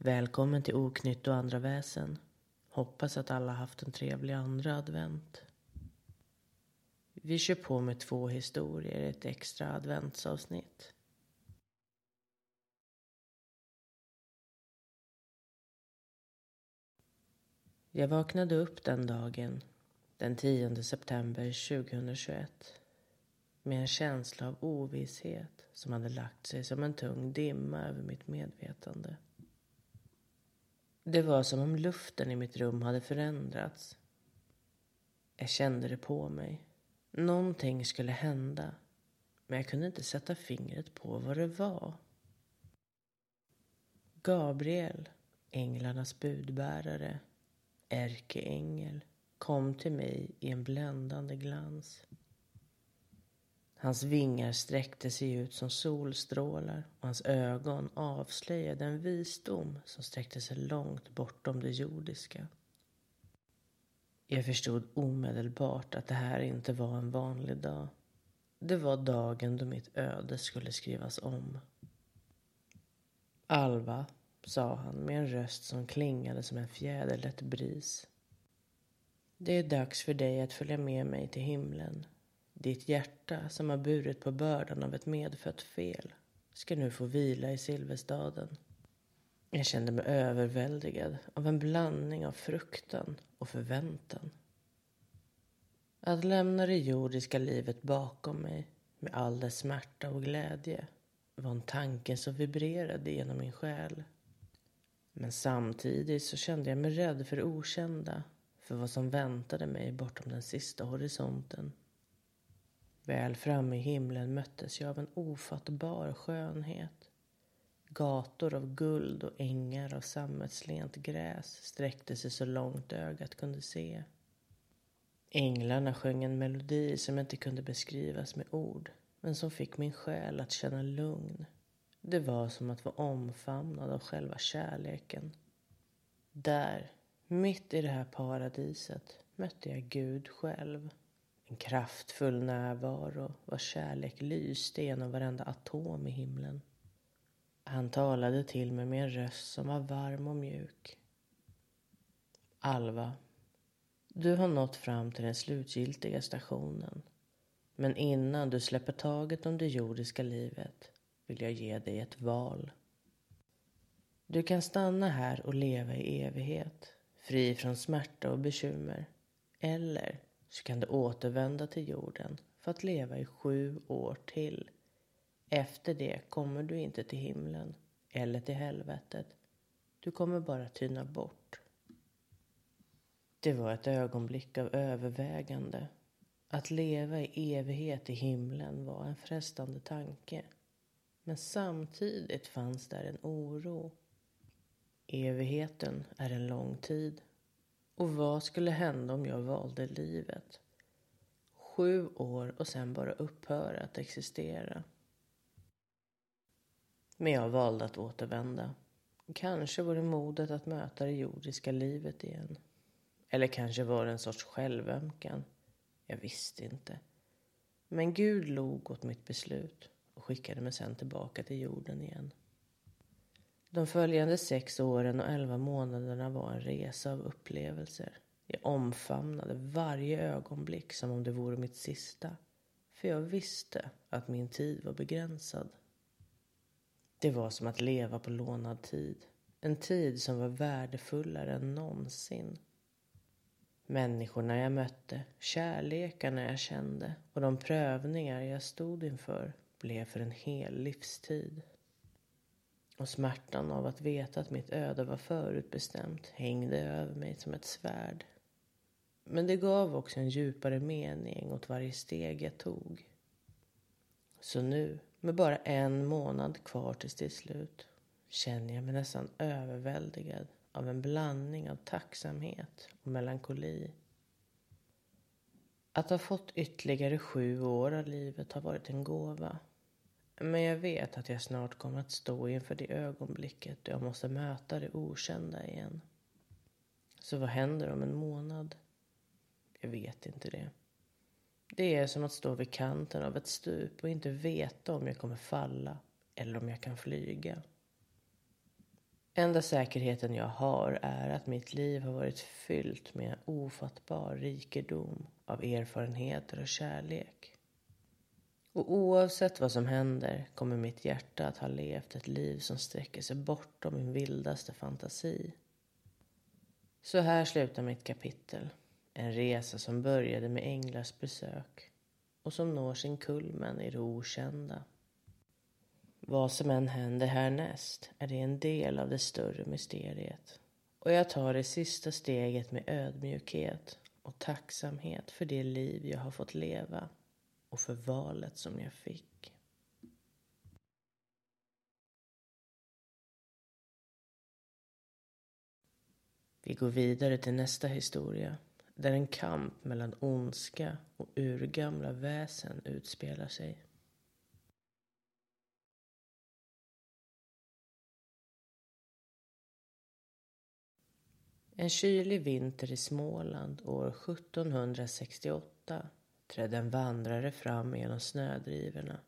Välkommen till Oknytt och andra väsen. Hoppas att alla haft en trevlig andra advent. Vi kör på med två historier i ett extra adventsavsnitt. Jag vaknade upp den dagen, den 10 september 2021 med en känsla av ovisshet som hade lagt sig som en tung dimma över mitt medvetande. Det var som om luften i mitt rum hade förändrats. Jag kände det på mig. Någonting skulle hända, men jag kunde inte sätta fingret på vad det var. Gabriel, änglarnas budbärare, ärkeängel, kom till mig i en bländande glans. Hans vingar sträckte sig ut som solstrålar och hans ögon avslöjade en visdom som sträckte sig långt bortom det jordiska. Jag förstod omedelbart att det här inte var en vanlig dag. Det var dagen då mitt öde skulle skrivas om. Alva, sa han med en röst som klingade som en fjäderlätt bris. Det är dags för dig att följa med mig till himlen. Ditt hjärta som har burit på bördan av ett medfött fel ska nu få vila i Silverstaden. Jag kände mig överväldigad av en blandning av fruktan och förväntan. Att lämna det jordiska livet bakom mig med all dess smärta och glädje var en tanke som vibrerade genom min själ. Men samtidigt så kände jag mig rädd för det okända, för vad som väntade mig bortom den sista horisonten. Väl framme i himlen möttes jag av en ofattbar skönhet. Gator av guld och ängar av sammetslent gräs sträckte sig så långt ögat kunde se. Änglarna sjöng en melodi som inte kunde beskrivas med ord, men som fick min själ att känna lugn. Det var som att vara omfamnad av själva kärleken. Där, mitt i det här paradiset, mötte jag Gud själv. En kraftfull närvaro vars kärlek lyste genom varenda atom i himlen. Han talade till mig med en röst som var varm och mjuk. Alva, du har nått fram till den slutgiltiga stationen. Men innan du släpper taget om det jordiska livet vill jag ge dig ett val. Du kan stanna här och leva i evighet, fri från smärta och bekymmer. Eller så kan du återvända till jorden för att leva i sju år till. Efter det kommer du inte till himlen eller till helvetet. Du kommer bara tyna bort. Det var ett ögonblick av övervägande. Att leva i evighet i himlen var en frestande tanke. Men samtidigt fanns där en oro. Evigheten är en lång tid. Och vad skulle hända om jag valde livet? Sju år och sen bara upphöra att existera. Men jag valde att återvända. Kanske var det modet att möta det jordiska livet igen. Eller kanske var det en sorts självömkan. Jag visste inte. Men Gud log åt mitt beslut och skickade mig sen tillbaka till jorden igen. De följande sex åren och elva månaderna var en resa av upplevelser. Jag omfamnade varje ögonblick som om det vore mitt sista. För jag visste att min tid var begränsad. Det var som att leva på lånad tid. En tid som var värdefullare än någonsin. Människorna jag mötte, kärlekarna jag kände och de prövningar jag stod inför blev för en hel livstid. Och smärtan av att veta att mitt öde var förutbestämt hängde över mig som ett svärd. Men det gav också en djupare mening åt varje steg jag tog. Så nu, med bara en månad kvar tills det är slut, känner jag mig nästan överväldigad av en blandning av tacksamhet och melankoli. Att ha fått ytterligare sju år av livet har varit en gåva. Men jag vet att jag snart kommer att stå inför det ögonblicket då jag måste möta det okända igen. Så vad händer om en månad? Jag vet inte det. Det är som att stå vid kanten av ett stup och inte veta om jag kommer falla eller om jag kan flyga. Enda säkerheten jag har är att mitt liv har varit fyllt med ofattbar rikedom av erfarenheter och kärlek. Och oavsett vad som händer kommer mitt hjärta att ha levt ett liv som sträcker sig bortom min vildaste fantasi. Så här slutar mitt kapitel. En resa som började med änglars besök och som når sin kulmen i det okända. Vad som än händer härnäst är det en del av det större mysteriet. Och jag tar det sista steget med ödmjukhet och tacksamhet för det liv jag har fått leva och för valet som jag fick. Vi går vidare till nästa historia där en kamp mellan ondska och urgamla väsen utspelar sig. En kylig vinter i Småland år 1768 trädde en vandrare fram genom snödrivorna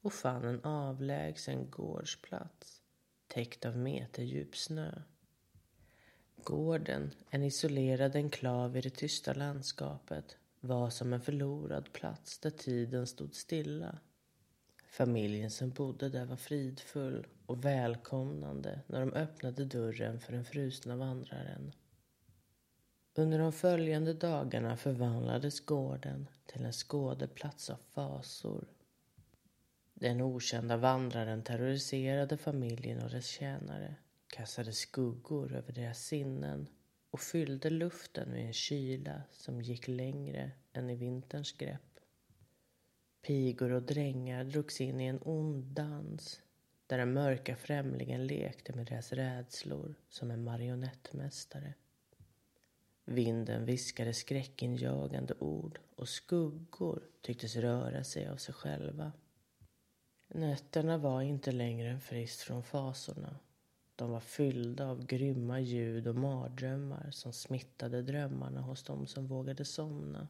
och fann en avlägsen gårdsplats täckt av meterdjup snö. Gården, en isolerad enklav i det tysta landskapet, var som en förlorad plats där tiden stod stilla. Familjen som bodde där var fridfull och välkomnande när de öppnade dörren för den frusna vandraren. Under de följande dagarna förvandlades gården till en skådeplats av fasor. Den okända vandraren terroriserade familjen och dess tjänare, kastade skuggor över deras sinnen och fyllde luften med en kyla som gick längre än i vinterns grepp. Pigor och drängar drogs in i en ond dans där den mörka främlingen lekte med deras rädslor som en marionettmästare. Vinden viskade skräckinjagande ord och skuggor tycktes röra sig av sig själva. Nätterna var inte längre en frist från fasorna. De var fyllda av grymma ljud och mardrömmar som smittade drömmarna hos dem som vågade somna.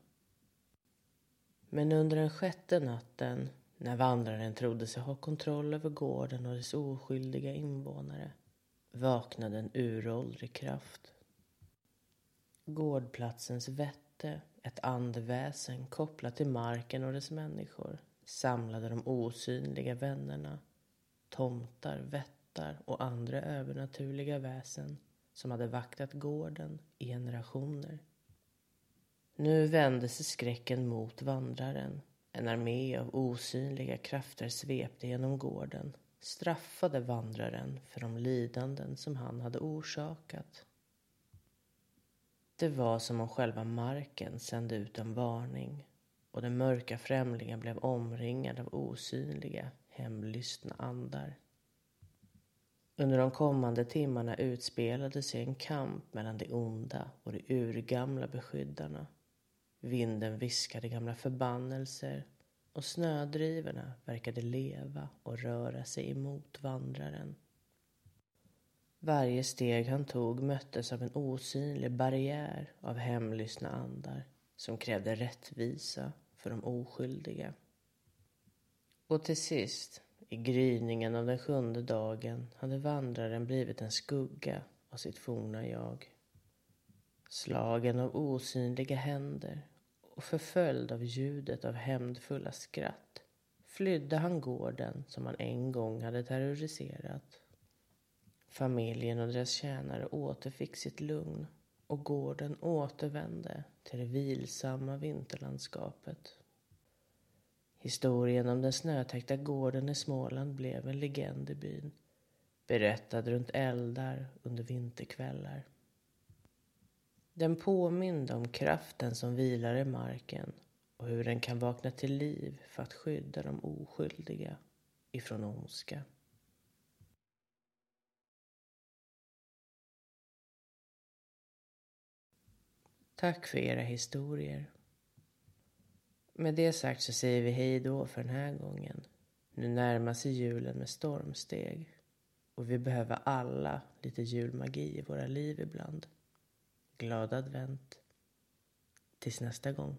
Men under den sjätte natten, när vandraren trodde sig ha kontroll över gården och dess oskyldiga invånare, vaknade en uråldrig kraft Gårdplatsens vätte, ett andeväsen kopplat till marken och dess människor, samlade de osynliga vännerna, tomtar, vättar och andra övernaturliga väsen som hade vaktat gården i generationer. Nu vände sig skräcken mot vandraren. En armé av osynliga krafter svepte genom gården, straffade vandraren för de lidanden som han hade orsakat. Det var som om själva marken sände ut en varning och den mörka främlingen blev omringad av osynliga, hemlystna andar. Under de kommande timmarna utspelade sig en kamp mellan det onda och de urgamla beskyddarna. Vinden viskade gamla förbannelser och snödrivorna verkade leva och röra sig emot vandraren. Varje steg han tog möttes av en osynlig barriär av hemlyssna andar som krävde rättvisa för de oskyldiga. Och till sist, i gryningen av den sjunde dagen, hade vandraren blivit en skugga av sitt forna jag. Slagen av osynliga händer och förföljd av ljudet av hämndfulla skratt flydde han gården som han en gång hade terroriserat Familjen och deras tjänare återfick sitt lugn och gården återvände till det vilsamma vinterlandskapet. Historien om den snötäckta gården i Småland blev en legend i byn. Berättad runt eldar under vinterkvällar. Den påminde om kraften som vilar i marken och hur den kan vakna till liv för att skydda de oskyldiga ifrån ondska. Tack för era historier. Med det sagt så säger vi hej då för den här gången. Nu närmar sig julen med stormsteg. Och vi behöver alla lite julmagi i våra liv ibland. Glad advent. Tills nästa gång.